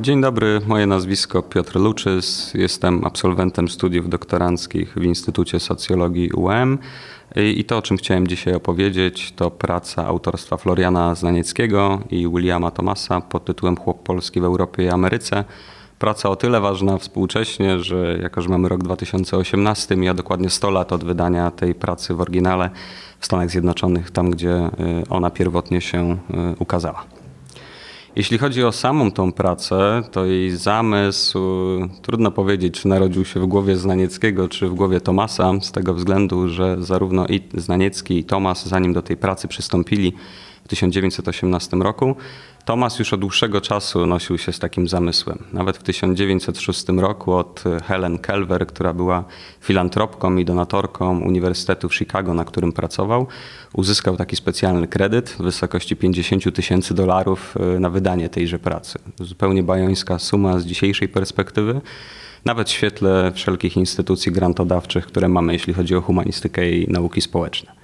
Dzień dobry, moje nazwisko Piotr Luczys. Jestem absolwentem studiów doktoranckich w Instytucie Socjologii UM. I to, o czym chciałem dzisiaj opowiedzieć, to praca autorstwa Floriana Znanieckiego i Williama Thomasa pod tytułem Chłop Polski w Europie i Ameryce. Praca o tyle ważna współcześnie, że jako, że mamy rok 2018, mija dokładnie 100 lat od wydania tej pracy w oryginale w Stanach Zjednoczonych, tam gdzie y, ona pierwotnie się y, ukazała. Jeśli chodzi o samą tą pracę, to jej zamysł, trudno powiedzieć, czy narodził się w głowie Znanieckiego, czy w głowie Tomasa, z tego względu, że zarówno i Znaniecki i Tomas, zanim do tej pracy przystąpili w 1918 roku, Thomas już od dłuższego czasu nosił się z takim zamysłem. Nawet w 1906 roku od Helen Kelver, która była filantropką i donatorką Uniwersytetu w Chicago, na którym pracował, uzyskał taki specjalny kredyt w wysokości 50 tysięcy dolarów e, na wydanie tejże pracy. Zupełnie bajońska suma z dzisiejszej perspektywy nawet w świetle wszelkich instytucji grantodawczych, które mamy, jeśli chodzi o humanistykę i nauki społeczne.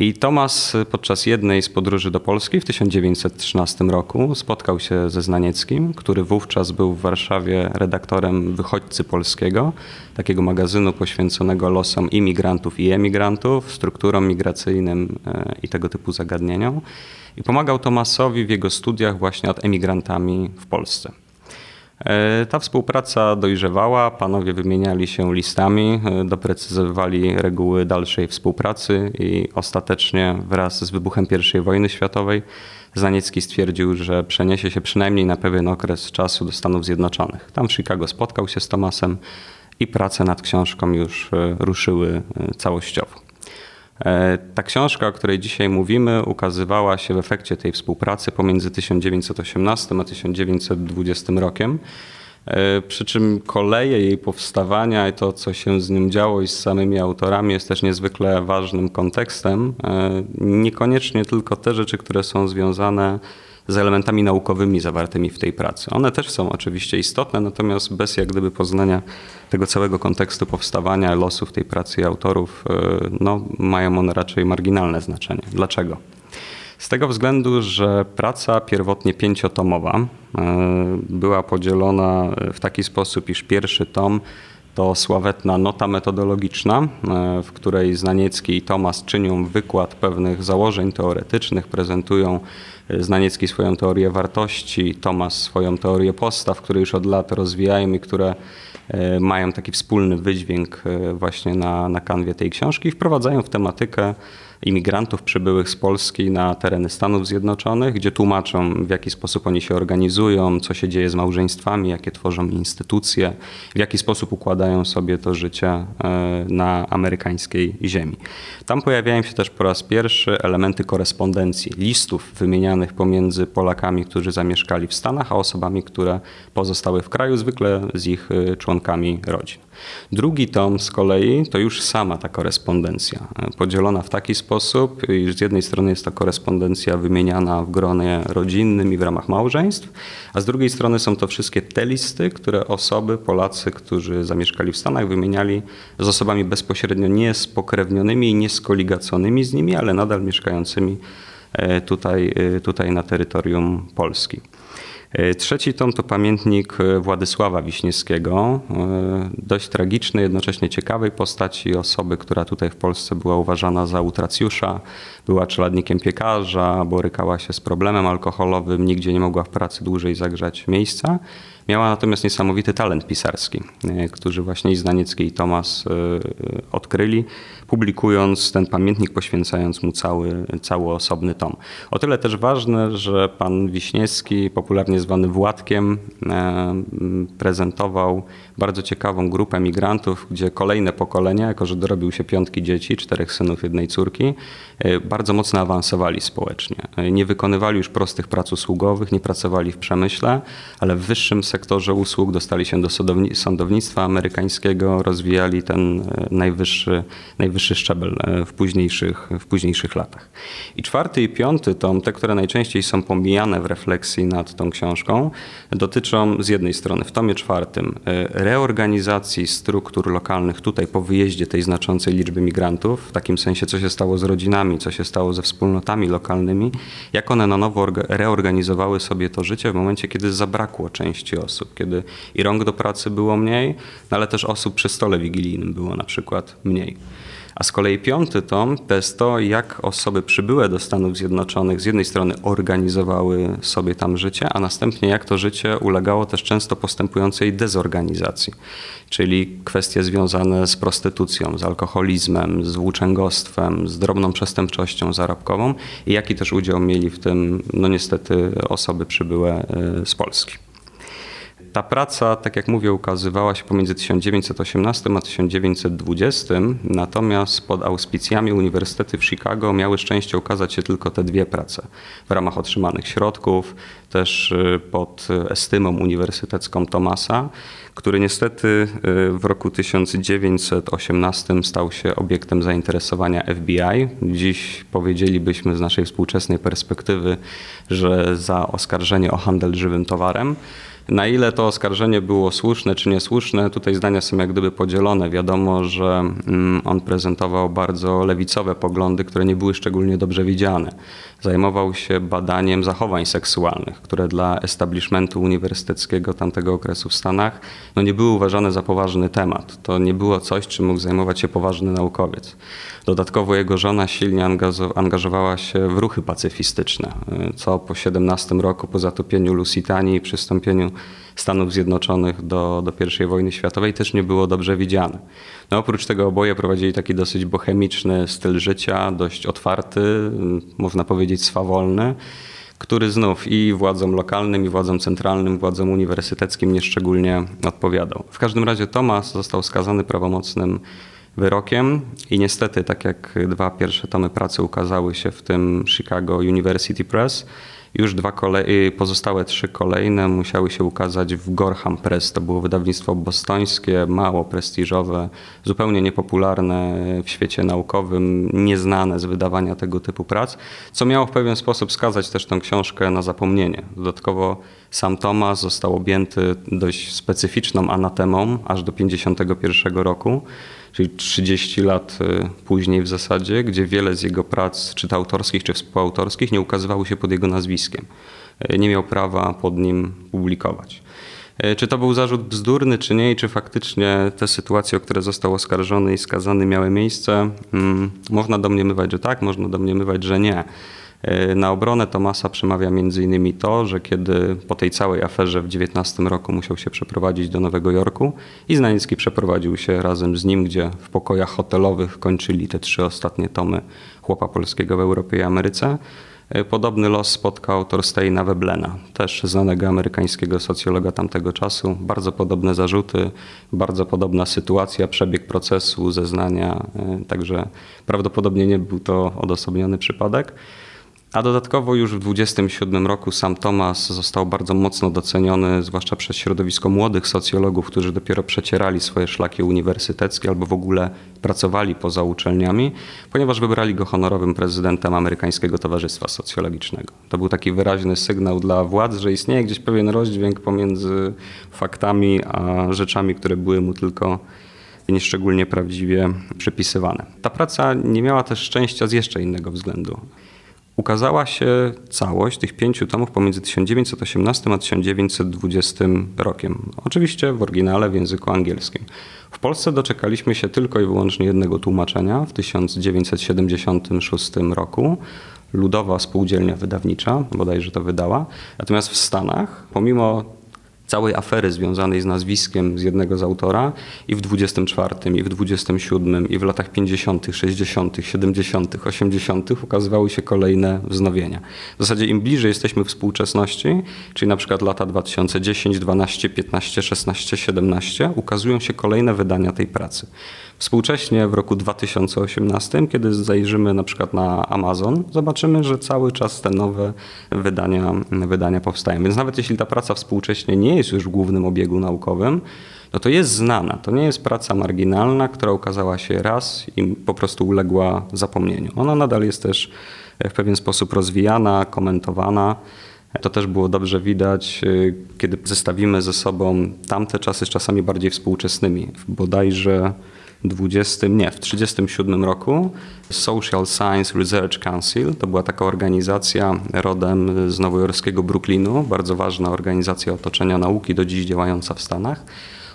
I Tomasz podczas jednej z podróży do Polski w 1913 roku spotkał się ze Znanieckim, który wówczas był w Warszawie redaktorem Wychodźcy Polskiego, takiego magazynu poświęconego losom imigrantów i emigrantów, strukturom migracyjnym e, i tego typu zagadnieniom. I pomagał Tomasowi w jego studiach właśnie nad emigrantami w Polsce. E, ta współpraca dojrzewała, panowie wymieniali się listami, e, doprecyzowali reguły dalszej współpracy i ostatecznie wraz z wybuchem I wojny światowej Zaniecki stwierdził, że przeniesie się przynajmniej na pewien okres czasu do Stanów Zjednoczonych. Tam w Chicago spotkał się z Tomasem i prace nad książką już e, ruszyły całościowo. E, ta książka, o której dzisiaj mówimy, ukazywała się w efekcie tej współpracy pomiędzy 1918 a 1920 rokiem. E, przy czym koleje jej powstawania i to, co się z nim działo i z samymi autorami, jest też niezwykle ważnym kontekstem. E, niekoniecznie tylko te rzeczy, które są związane z elementami naukowymi zawartymi w tej pracy. One też są oczywiście istotne, natomiast bez jak gdyby poznania tego całego kontekstu powstawania losów tej pracy i autorów, e, no, mają one raczej marginalne znaczenie. Dlaczego? Z tego względu, że praca pierwotnie pięciotomowa e, była podzielona w taki sposób, iż pierwszy tom to sławetna nota metodologiczna, e, w której Znaniecki i Tomas czynią wykład pewnych założeń teoretycznych, prezentują e, Znaniecki swoją teorię wartości, Tomas swoją teorię postaw, które już od lat rozwijają i które e, mają taki wspólny wydźwięk właśnie na, na kanwie tej książki i wprowadzają w tematykę imigrantów przybyłych z Polski na tereny Stanów Zjednoczonych, gdzie tłumaczą, w jaki sposób oni się organizują, co się dzieje z małżeństwami, jakie tworzą instytucje, w jaki sposób układają sobie to życie e, na amerykańskiej ziemi. Tam pojawiają się też po raz pierwszy elementy korespondencji, listów wymienianych pomiędzy Polakami, którzy zamieszkali w Stanach, a osobami, które pozostały w kraju, zwykle z ich e, członkami rodzin. Drugi tom z kolei to już sama ta korespondencja, e, podzielona w taki sposób, iż z jednej strony jest to korespondencja wymieniana w gronie rodzinnym i w ramach małżeństw, a z drugiej strony są to wszystkie te listy, które osoby, Polacy, którzy zamieszkali w Stanach, wymieniali z osobami bezpośrednio nie spokrewnionymi i nie skoligaconymi z nimi, ale nadal mieszkającymi e, tutaj, e, tutaj na terytorium Polski. E, trzeci tom to pamiętnik e, Władysława Wiśniewskiego, e, dość tragiczny, jednocześnie ciekawej postaci, osoby, która tutaj w Polsce była uważana za utracjusza, była czeladnikiem piekarza, borykała się z problemem alkoholowym, nigdzie nie mogła w pracy dłużej zagrzać miejsca. Miała natomiast niesamowity talent pisarski, który właśnie i Zdaniecki i Tomas odkryli publikując ten pamiętnik, poświęcając mu cały, cały osobny tom. O tyle też ważne, że pan Wiśniewski, popularnie zwany Władkiem, e, prezentował bardzo ciekawą grupę migrantów, gdzie kolejne pokolenia, jako że dorobił się piątki dzieci, czterech synów, jednej córki, e, bardzo mocno awansowali społecznie. E, nie wykonywali już prostych prac usługowych, nie pracowali w przemyśle, ale w wyższym sektorze usług, dostali się do sądownictwa amerykańskiego, rozwijali ten e, najwyższy, najwyższy szczebel e, w późniejszych, w późniejszych latach. I czwarty i piąty tom, te, które najczęściej są pomijane w refleksji nad tą książką, dotyczą z jednej strony w tomie czwartym reorganizacji struktur lokalnych tutaj po wyjeździe tej znaczącej liczby migrantów, w takim sensie co się stało z rodzinami, co się stało ze wspólnotami lokalnymi, jak one na nowo reorganizowały sobie to życie w momencie, kiedy zabrakło części osób, kiedy i rąk do pracy było mniej, no ale też osób przy stole wigilijnym było na przykład mniej. A z kolei piąty tom to jest to, jak osoby przybyłe do Stanów Zjednoczonych z jednej strony organizowały sobie tam życie, a następnie jak to życie ulegało też często postępującej dezorganizacji. Czyli kwestie związane z prostytucją, z alkoholizmem, z włóczęgostwem, z drobną przestępczością zarobkową i jaki też udział mieli w tym, no niestety, osoby przybyłe y, z Polski. Ta praca, tak jak mówię, ukazywała się pomiędzy 1918 a 1920, natomiast pod auspicjami Uniwersytety w Chicago miały szczęście ukazać się tylko te dwie prace w ramach otrzymanych środków, też y, pod estymą uniwersytecką Thomasa, który niestety y, w roku 1918 stał się obiektem zainteresowania FBI. Dziś powiedzielibyśmy z naszej współczesnej perspektywy, że za oskarżenie o handel żywym towarem na ile to oskarżenie było słuszne czy niesłuszne, tutaj zdania są jak gdyby podzielone. Wiadomo, że mm, on prezentował bardzo lewicowe poglądy, które nie były szczególnie dobrze widziane. Zajmował się badaniem zachowań seksualnych, które dla establishmentu uniwersyteckiego tamtego okresu w Stanach no nie były uważane za poważny temat. To nie było coś, czym mógł zajmować się poważny naukowiec. Dodatkowo jego żona silnie angażowała się w ruchy pacyfistyczne, co po 17 roku, po zatopieniu Lusitanii i przystąpieniu Stanów Zjednoczonych do, do I wojny światowej też nie było dobrze widziane. No, oprócz tego oboje prowadzili taki dosyć bohemiczny styl życia, dość otwarty, można powiedzieć swawolny który znów i władzom lokalnym, i władzom centralnym, władzom uniwersyteckim nieszczególnie odpowiadał. W każdym razie Thomas został skazany prawomocnym wyrokiem i niestety, tak jak dwa pierwsze tomy pracy ukazały się w tym Chicago University Press, już dwa kolej, pozostałe trzy kolejne musiały się ukazać w Gorham Press. To było wydawnictwo bostońskie, mało prestiżowe, zupełnie niepopularne w świecie naukowym, nieznane z wydawania tego typu prac, co miało w pewien sposób skazać też tę książkę na zapomnienie. Dodatkowo sam Thomas został objęty dość specyficzną anatemą aż do 1951 roku czyli 30 lat y, później w zasadzie, gdzie wiele z jego prac, czy to autorskich, czy współautorskich, nie ukazywały się pod jego nazwiskiem. Y, nie miał prawa pod nim publikować. Y, czy to był zarzut bzdurny, czy nie, i czy faktycznie te sytuacje, o które został oskarżony i skazany, miały miejsce? Hmm, można domniemywać, że tak, można domniemywać, że nie. E, na obronę Tomasa przemawia m.in. to, że kiedy po tej całej aferze w 19 roku musiał się przeprowadzić do Nowego Jorku i Znaniecki przeprowadził się razem z nim, gdzie w pokojach hotelowych kończyli te trzy ostatnie tomy Chłopa Polskiego w Europie i Ameryce. E, podobny los spotkał Thorsteina Weblena, też znanego amerykańskiego socjologa tamtego czasu. Bardzo podobne zarzuty, bardzo podobna sytuacja, przebieg procesu, zeznania, e, także prawdopodobnie nie był to odosobniony przypadek. A dodatkowo już w 27 roku sam Thomas został bardzo mocno doceniony, zwłaszcza przez środowisko młodych socjologów, którzy dopiero przecierali swoje szlaki uniwersyteckie albo w ogóle pracowali poza uczelniami, ponieważ wybrali go honorowym prezydentem Amerykańskiego Towarzystwa Socjologicznego. To był taki wyraźny sygnał dla władz, że istnieje gdzieś pewien rozdźwięk pomiędzy faktami a rzeczami, które były mu tylko nieszczególnie prawdziwie przypisywane. Ta praca nie miała też szczęścia z jeszcze innego względu ukazała się całość tych pięciu tomów pomiędzy 1918 a 1920 rokiem. Oczywiście w oryginale w języku angielskim. W Polsce doczekaliśmy się tylko i wyłącznie jednego tłumaczenia w 1976 roku. Ludowa Spółdzielnia Wydawnicza bodajże to wydała. Natomiast w Stanach, pomimo całej afery związanej z nazwiskiem z jednego z autora i w 24, i w 27, i w latach 50., 60., 70., 80. ukazywały się kolejne wznowienia. W zasadzie im bliżej jesteśmy współczesności, czyli na przykład lata 2010, 12, 15, 16, 17, ukazują się kolejne wydania tej pracy. Współcześnie w roku 2018, kiedy zajrzymy na przykład na Amazon, zobaczymy, że cały czas te nowe wydania, wydania powstają. Więc nawet jeśli ta praca współcześnie nie jest już w głównym obiegu naukowym, no to jest znana. To nie jest praca marginalna, która ukazała się raz i po prostu uległa zapomnieniu. Ona nadal jest też w pewien sposób rozwijana, komentowana. To też było dobrze widać, kiedy zestawimy ze sobą tamte czasy z czasami bardziej współczesnymi. Bodajże 20, nie, w 1937 roku Social Science Research Council, to była taka organizacja rodem z nowojorskiego Brooklynu, bardzo ważna organizacja otoczenia nauki, do dziś działająca w Stanach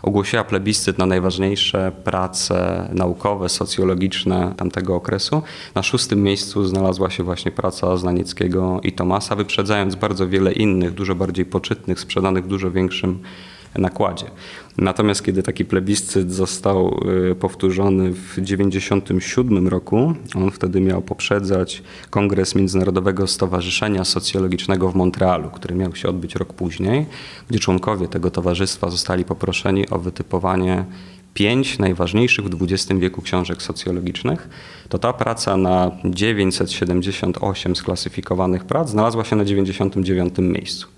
ogłosiła plebiscyt na najważniejsze prace naukowe, socjologiczne tamtego okresu. Na szóstym miejscu znalazła się właśnie praca Znanieckiego i Tomasa, wyprzedzając bardzo wiele innych, dużo bardziej poczytnych, sprzedanych w dużo większym nakładzie. Natomiast kiedy taki plebiscyt został y, powtórzony w 1997 roku, on wtedy miał poprzedzać Kongres Międzynarodowego Stowarzyszenia Socjologicznego w Montrealu, który miał się odbyć rok później, gdzie członkowie tego towarzystwa zostali poproszeni o wytypowanie pięć najważniejszych w XX wieku książek socjologicznych, to ta praca na 978 sklasyfikowanych prac znalazła się na 99 miejscu.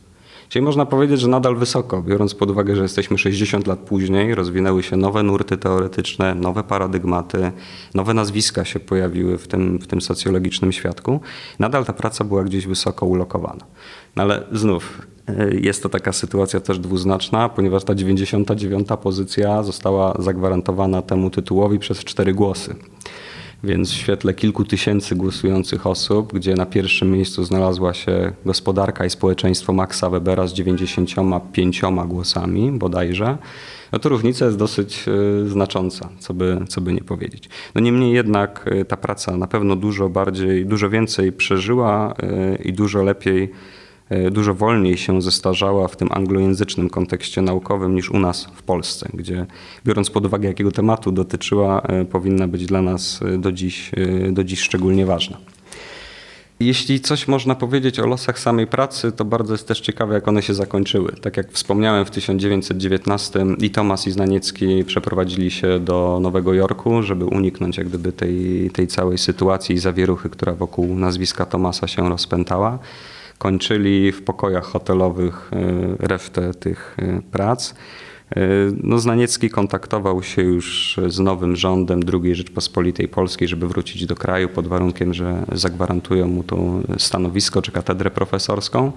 Czyli można powiedzieć, że nadal wysoko, biorąc pod uwagę, że jesteśmy 60 lat później, rozwinęły się nowe nurty teoretyczne, nowe paradygmaty, nowe nazwiska się pojawiły w tym, w tym socjologicznym świadku. Nadal ta praca była gdzieś wysoko ulokowana. No ale znów e, jest to taka sytuacja też dwuznaczna, ponieważ ta 99 pozycja została zagwarantowana temu tytułowi przez cztery głosy. Więc w świetle kilku tysięcy głosujących osób, gdzie na pierwszym miejscu znalazła się gospodarka i społeczeństwo Maxa Webera z 95 głosami bodajże, no to różnica jest dosyć e, znacząca, co by, co by nie powiedzieć. No niemniej jednak e, ta praca na pewno dużo bardziej, dużo więcej przeżyła e, i dużo lepiej dużo wolniej się zestarzała w tym anglojęzycznym kontekście naukowym niż u nas w Polsce, gdzie biorąc pod uwagę jakiego tematu dotyczyła, e, powinna być dla nas e, do dziś, do dziś szczególnie ważna. Jeśli coś można powiedzieć o losach samej pracy, to bardzo jest też ciekawe, jak one się zakończyły. Tak jak wspomniałem, w 1919 i Tomas i Znaniecki przeprowadzili się do Nowego Jorku, żeby uniknąć jak gdyby tej, tej całej sytuacji i zawieruchy, która wokół nazwiska Tomasa się rozpętała kończyli w pokojach hotelowych e, resztę tych e, prac. E, no, Znaniecki kontaktował się już z nowym rządem II Rzeczpospolitej Polskiej, żeby wrócić do kraju pod warunkiem, że zagwarantują mu to stanowisko czy katedrę profesorską.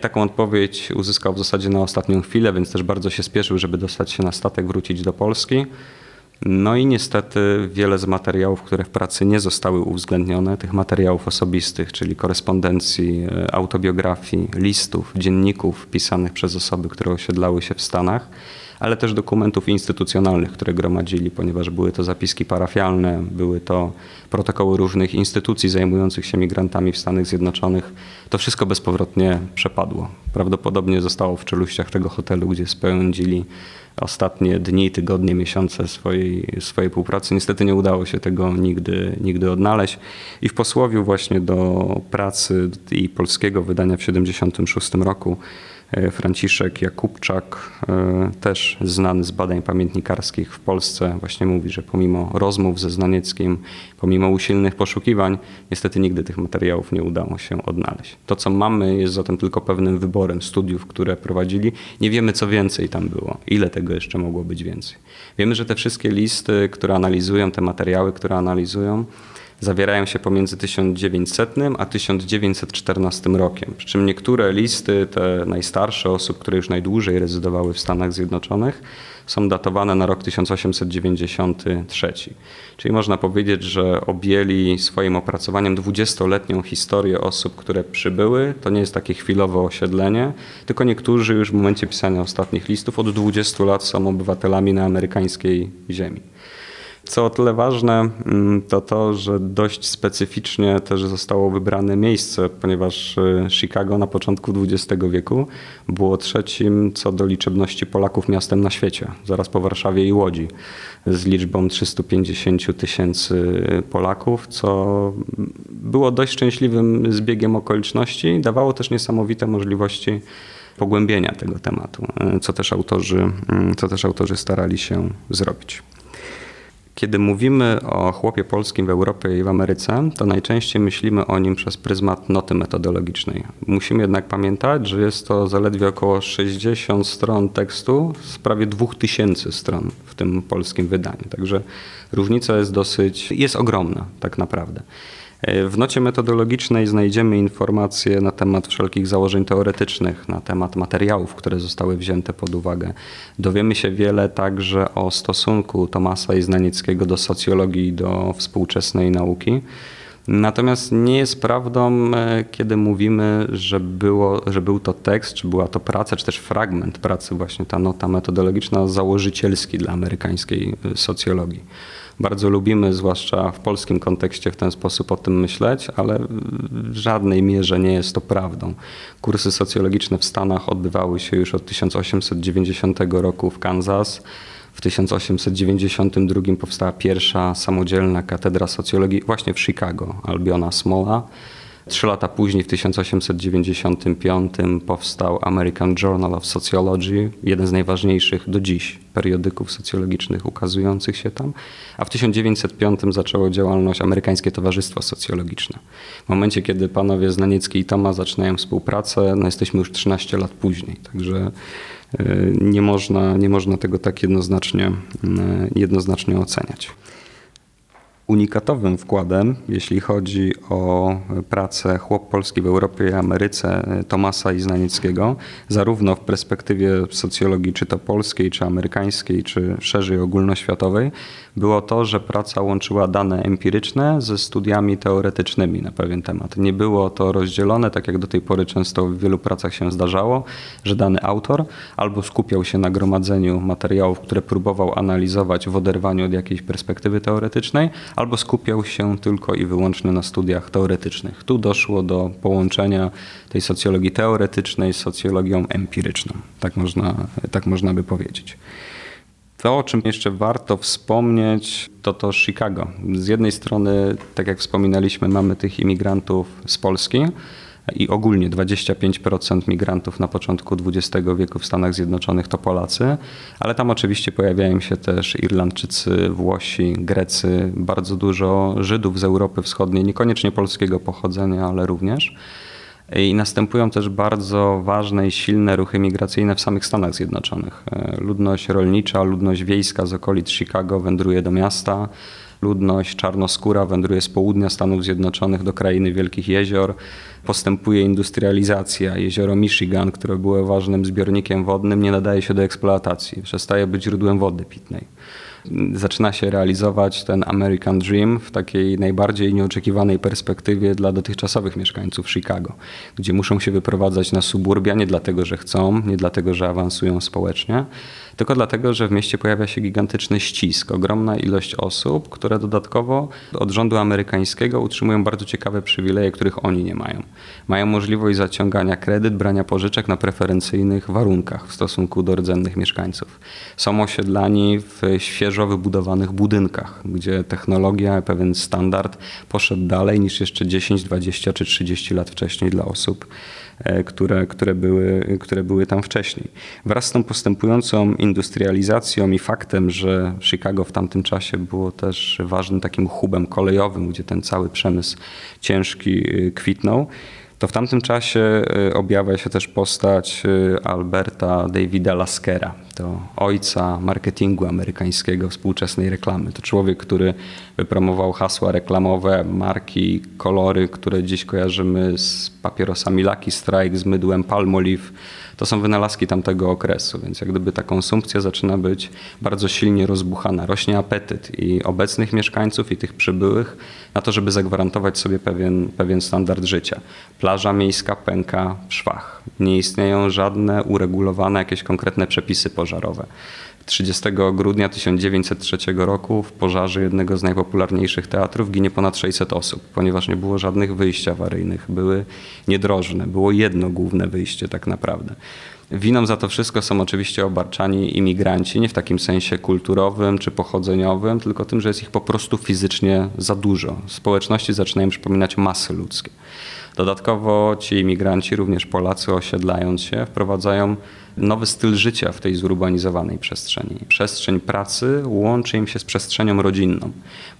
Taką odpowiedź uzyskał w zasadzie na ostatnią chwilę, więc też bardzo się spieszył, żeby dostać się na statek, wrócić do Polski. No i niestety wiele z materiałów, które w pracy nie zostały uwzględnione, tych materiałów osobistych, czyli korespondencji, e, autobiografii, listów, dzienników pisanych przez osoby, które osiedlały się w Stanach, ale też dokumentów instytucjonalnych, które gromadzili, ponieważ były to zapiski parafialne, były to protokoły różnych instytucji zajmujących się migrantami w Stanach Zjednoczonych. To wszystko bezpowrotnie przepadło. Prawdopodobnie zostało w czeluściach tego hotelu, gdzie spędzili ostatnie dni, tygodnie, miesiące swojej, swojej współpracy. Niestety nie udało się tego nigdy, nigdy odnaleźć. I w posłowiu właśnie do pracy i polskiego wydania w 1976 roku Franciszek Jakubczak, e, też znany z badań pamiętnikarskich w Polsce, właśnie mówi, że pomimo rozmów ze Znanieckim, pomimo usilnych poszukiwań, niestety nigdy tych materiałów nie udało się odnaleźć. To, co mamy, jest zatem tylko pewnym wyborem studiów, które prowadzili. Nie wiemy, co więcej tam było, ile tego jeszcze mogło być więcej. Wiemy, że te wszystkie listy, które analizują, te materiały, które analizują, zawierają się pomiędzy 1900 a 1914 rokiem. Przy czym niektóre listy, te najstarsze osób, które już najdłużej rezydowały w Stanach Zjednoczonych, są datowane na rok 1893. Czyli można powiedzieć, że objęli swoim opracowaniem dwudziestoletnią historię osób, które przybyły. To nie jest takie chwilowe osiedlenie, tylko niektórzy już w momencie pisania ostatnich listów od 20 lat są obywatelami na amerykańskiej ziemi. Co o tyle ważne, mm, to to, że dość specyficznie też zostało wybrane miejsce, ponieważ y, Chicago na początku XX wieku było trzecim co do liczebności Polaków miastem na świecie, zaraz po Warszawie i Łodzi, z liczbą 350 tysięcy Polaków, co było dość szczęśliwym zbiegiem okoliczności, dawało też niesamowite możliwości pogłębienia tego tematu, y, co też autorzy, y, co też autorzy starali się zrobić. Kiedy mówimy o chłopie polskim w Europie i w Ameryce, to najczęściej myślimy o nim przez pryzmat noty metodologicznej. Musimy jednak pamiętać, że jest to zaledwie około 60 stron tekstu z prawie 2000 stron w tym polskim wydaniu. Także różnica jest dosyć, jest ogromna tak naprawdę. W nocie metodologicznej znajdziemy informacje na temat wszelkich założeń teoretycznych, na temat materiałów, które zostały wzięte pod uwagę. Dowiemy się wiele także o stosunku Tomasa i Znanieckiego do socjologii do współczesnej nauki. Natomiast nie jest prawdą, e, kiedy mówimy, że, było, że był to tekst, czy była to praca, czy też fragment pracy, właśnie ta nota metodologiczna, założycielski dla amerykańskiej e, socjologii bardzo lubimy, zwłaszcza w polskim kontekście, w ten sposób o tym myśleć, ale w żadnej mierze nie jest to prawdą. Kursy socjologiczne w Stanach odbywały się już od 1890 roku w Kansas. W 1892 powstała pierwsza samodzielna katedra socjologii właśnie w Chicago, Albiona Smola. Trzy lata później, w 1895, powstał American Journal of Sociology, jeden z najważniejszych do dziś periodyków socjologicznych ukazujących się tam, a w 1905 zaczęło działalność Amerykańskie Towarzystwo Socjologiczne. W momencie, kiedy panowie Znaniecki i Toma zaczynają współpracę, no jesteśmy już 13 lat później, także e, nie można, nie można tego tak jednoznacznie, e, jednoznacznie oceniać. Unikatowym wkładem, jeśli chodzi o pracę chłop polski w Europie i Ameryce Tomasa i Znanieckiego, zarówno w perspektywie socjologii czy to polskiej, czy amerykańskiej, czy szerzej ogólnoświatowej, było to, że praca łączyła dane empiryczne ze studiami teoretycznymi na pewien temat. Nie było to rozdzielone, tak jak do tej pory często w wielu pracach się zdarzało, że dany autor albo skupiał się na gromadzeniu materiałów, które próbował analizować w oderwaniu od jakiejś perspektywy teoretycznej, albo skupiał się tylko i wyłącznie na studiach teoretycznych. Tu doszło do połączenia tej socjologii teoretycznej z socjologią empiryczną. Tak można, tak można by powiedzieć. To, o czym jeszcze warto wspomnieć, to to Chicago. Z jednej strony, tak jak wspominaliśmy, mamy tych imigrantów z Polski i ogólnie 25% migrantów na początku XX wieku w Stanach Zjednoczonych to Polacy, ale tam oczywiście pojawiają się też Irlandczycy, Włosi, Grecy, bardzo dużo Żydów z Europy Wschodniej, niekoniecznie polskiego pochodzenia, ale również. I następują też bardzo ważne i silne ruchy migracyjne w samych Stanach Zjednoczonych. E, ludność rolnicza, ludność wiejska z okolic Chicago wędruje do miasta. Ludność czarnoskóra wędruje z południa Stanów Zjednoczonych do krainy Wielkich Jezior. Postępuje industrializacja. Jezioro Michigan, które było ważnym zbiornikiem wodnym, nie nadaje się do eksploatacji. Przestaje być źródłem wody pitnej zaczyna się realizować ten American Dream w takiej najbardziej nieoczekiwanej perspektywie dla dotychczasowych mieszkańców Chicago, gdzie muszą się wyprowadzać na suburbia nie dlatego, że chcą, nie dlatego, że awansują społecznie, tylko dlatego, że w mieście pojawia się gigantyczny ścisk, ogromna ilość osób, które dodatkowo od rządu amerykańskiego utrzymują bardzo ciekawe przywileje, których oni nie mają. Mają możliwość zaciągania kredyt, brania pożyczek na preferencyjnych warunkach w stosunku do rdzennych mieszkańców. Są osiedlani w świeżo wybudowanych budynkach, gdzie technologia, pewien standard poszedł dalej niż jeszcze 10, 20 czy 30 lat wcześniej dla osób E, które, które, były, które były tam wcześniej. Wraz z tą postępującą industrializacją i faktem, że Chicago w tamtym czasie było też ważnym takim hubem kolejowym, gdzie ten cały przemysł ciężki e, kwitnął, to w tamtym czasie y, objawia się też postać y, Alberta Davida Laskera, to ojca marketingu amerykańskiego, współczesnej reklamy. To człowiek, który wypromował hasła reklamowe, marki, kolory, które dziś kojarzymy z papierosami Lucky Strike, z mydłem Palmolive, to są wynalazki tamtego okresu, więc jak gdyby ta konsumpcja zaczyna być bardzo silnie rozbuchana. Rośnie apetyt i obecnych mieszkańców, i tych przybyłych na to, żeby zagwarantować sobie pewien, pewien standard życia. Plaża miejska pęka w szwach. Nie istnieją żadne uregulowane jakieś konkretne przepisy pożarowe. 30 grudnia 1903 roku w pożarze jednego z najpopularniejszych teatrów ginie ponad 600 osób, ponieważ nie było żadnych wyjść awaryjnych, były niedrożne, było jedno główne wyjście tak naprawdę. Winą za to wszystko są oczywiście obarczani imigranci, nie w takim sensie kulturowym czy pochodzeniowym, tylko tym, że jest ich po prostu fizycznie za dużo. Społeczności zaczynają przypominać masy ludzkie. Dodatkowo ci imigranci, również Polacy osiedlając się, wprowadzają nowy styl życia w tej zurbanizowanej przestrzeni. Przestrzeń pracy łączy im się z przestrzenią rodzinną.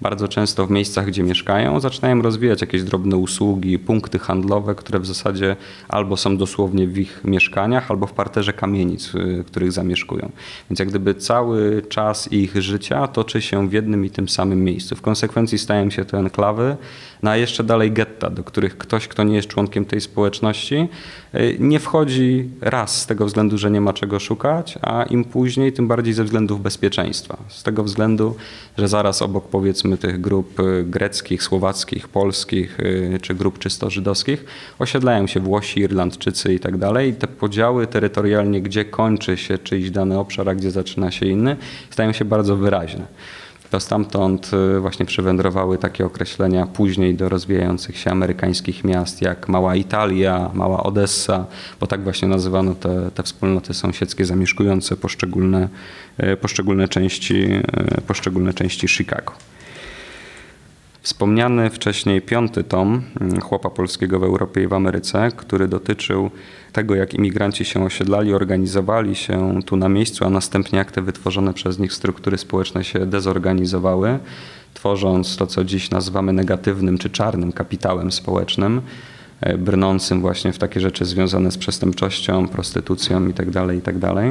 Bardzo często w miejscach, gdzie mieszkają, zaczynają rozwijać jakieś drobne usługi, punkty handlowe, które w zasadzie albo są dosłownie w ich mieszkaniach, albo w parterze kamienic, y, których zamieszkują. Więc jak gdyby cały czas ich życia toczy się w jednym i tym samym miejscu. W konsekwencji stają się to enklawy, no a jeszcze dalej getta, do których ktoś, kto nie jest członkiem tej społeczności, y, nie wchodzi raz z tego względu, że nie ma czego szukać, a im później, tym bardziej ze względów bezpieczeństwa. Z tego względu, że zaraz obok powiedzmy tych grup y, greckich, słowackich, polskich y, czy grup czysto żydowskich osiedlają się Włosi, Irlandczycy i tak dalej. Te podziały terytorialnie, gdzie kończy się czyjś dany obszar, a gdzie zaczyna się inny, stają się bardzo wyraźne to stamtąd y, właśnie przywędrowały takie określenia później do rozwijających się amerykańskich miast jak Mała Italia, Mała Odessa, bo tak właśnie nazywano te, te wspólnoty sąsiedzkie zamieszkujące poszczególne, y, poszczególne, części, y, poszczególne części Chicago. Wspomniany wcześniej piąty tom mm, Chłopa Polskiego w Europie i w Ameryce, który dotyczył tego, jak imigranci się osiedlali, organizowali się tu na miejscu, a następnie jak te wytworzone przez nich struktury społeczne się dezorganizowały, tworząc to, co dziś nazywamy negatywnym czy czarnym kapitałem społecznym, e, brnącym właśnie w takie rzeczy związane z przestępczością, prostytucją itd. Tak itd. Tak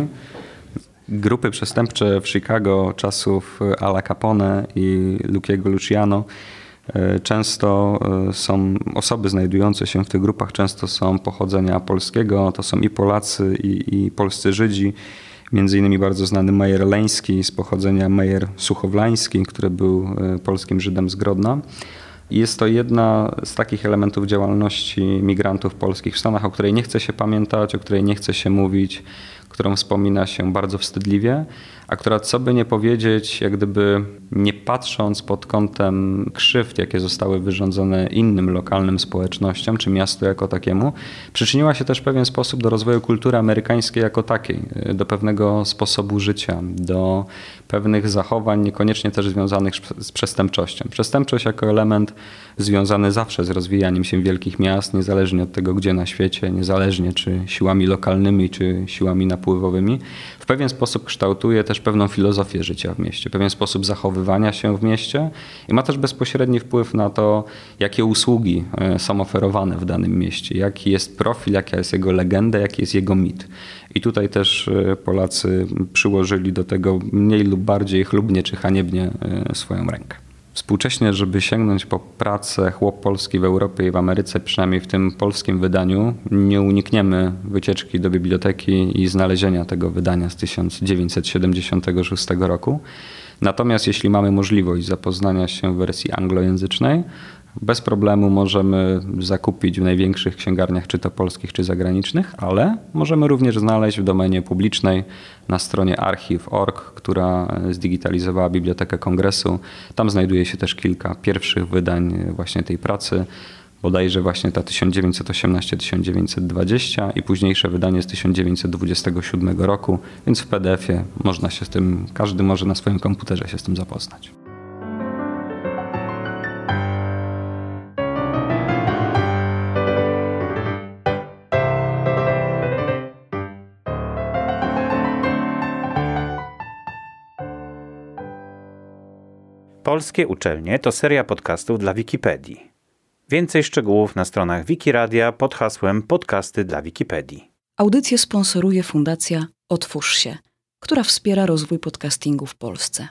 Grupy przestępcze w Chicago czasów Ala Capone i Lukiego Luciano E, często e, są osoby znajdujące się w tych grupach, często są pochodzenia polskiego, to są i Polacy, i, i polscy Żydzi. Między innymi bardzo znany Mejer Leński z pochodzenia Mejer Suchowlański, który był e, polskim Żydem z Grodna. Jest to jedna z takich elementów działalności migrantów polskich w Stanach, o której nie chce się pamiętać, o której nie chce się mówić, którą wspomina się bardzo wstydliwie, a która, co by nie powiedzieć, jak gdyby nie patrząc pod kątem krzywd, jakie zostały wyrządzone innym lokalnym społecznościom, czy miastu jako takiemu, przyczyniła się też w pewien sposób do rozwoju kultury amerykańskiej jako takiej, do pewnego sposobu życia, do pewnych zachowań, niekoniecznie też związanych z przestępczością. Przestępczość jako element związany zawsze z rozwijaniem się wielkich miast, niezależnie od tego, gdzie na świecie, niezależnie czy siłami lokalnymi, czy siłami napływowymi, w pewien sposób kształtuje też pewną filozofię życia w mieście, pewien sposób zachowywania się w mieście i ma też bezpośredni wpływ na to, jakie usługi e, są oferowane w danym mieście, jaki jest profil, jaka jest jego legenda, jaki jest jego mit. I tutaj też e, Polacy przyłożyli do tego mniej lub bardziej chlubnie czy haniebnie e, swoją rękę. Współcześnie, żeby sięgnąć po pracę Chłop Polski w Europie i w Ameryce, przynajmniej w tym polskim wydaniu, nie unikniemy wycieczki do biblioteki i znalezienia tego wydania z 1976 roku. Natomiast jeśli mamy możliwość zapoznania się w wersji anglojęzycznej, bez problemu możemy zakupić w największych księgarniach, czy to polskich, czy zagranicznych, ale możemy również znaleźć w domenie publicznej na stronie archiv.org, która zdigitalizowała Bibliotekę Kongresu. Tam znajduje się też kilka pierwszych wydań właśnie tej pracy bodajże właśnie ta 1918-1920 i późniejsze wydanie z 1927 roku, więc w PDF-ie można się z tym, każdy może na swoim komputerze się z tym zapoznać. Polskie uczelnie to seria podcastów dla Wikipedii. Więcej szczegółów na stronach Wikiradia pod hasłem Podcasty dla Wikipedii. Audycję sponsoruje Fundacja Otwórz się, która wspiera rozwój podcastingu w Polsce.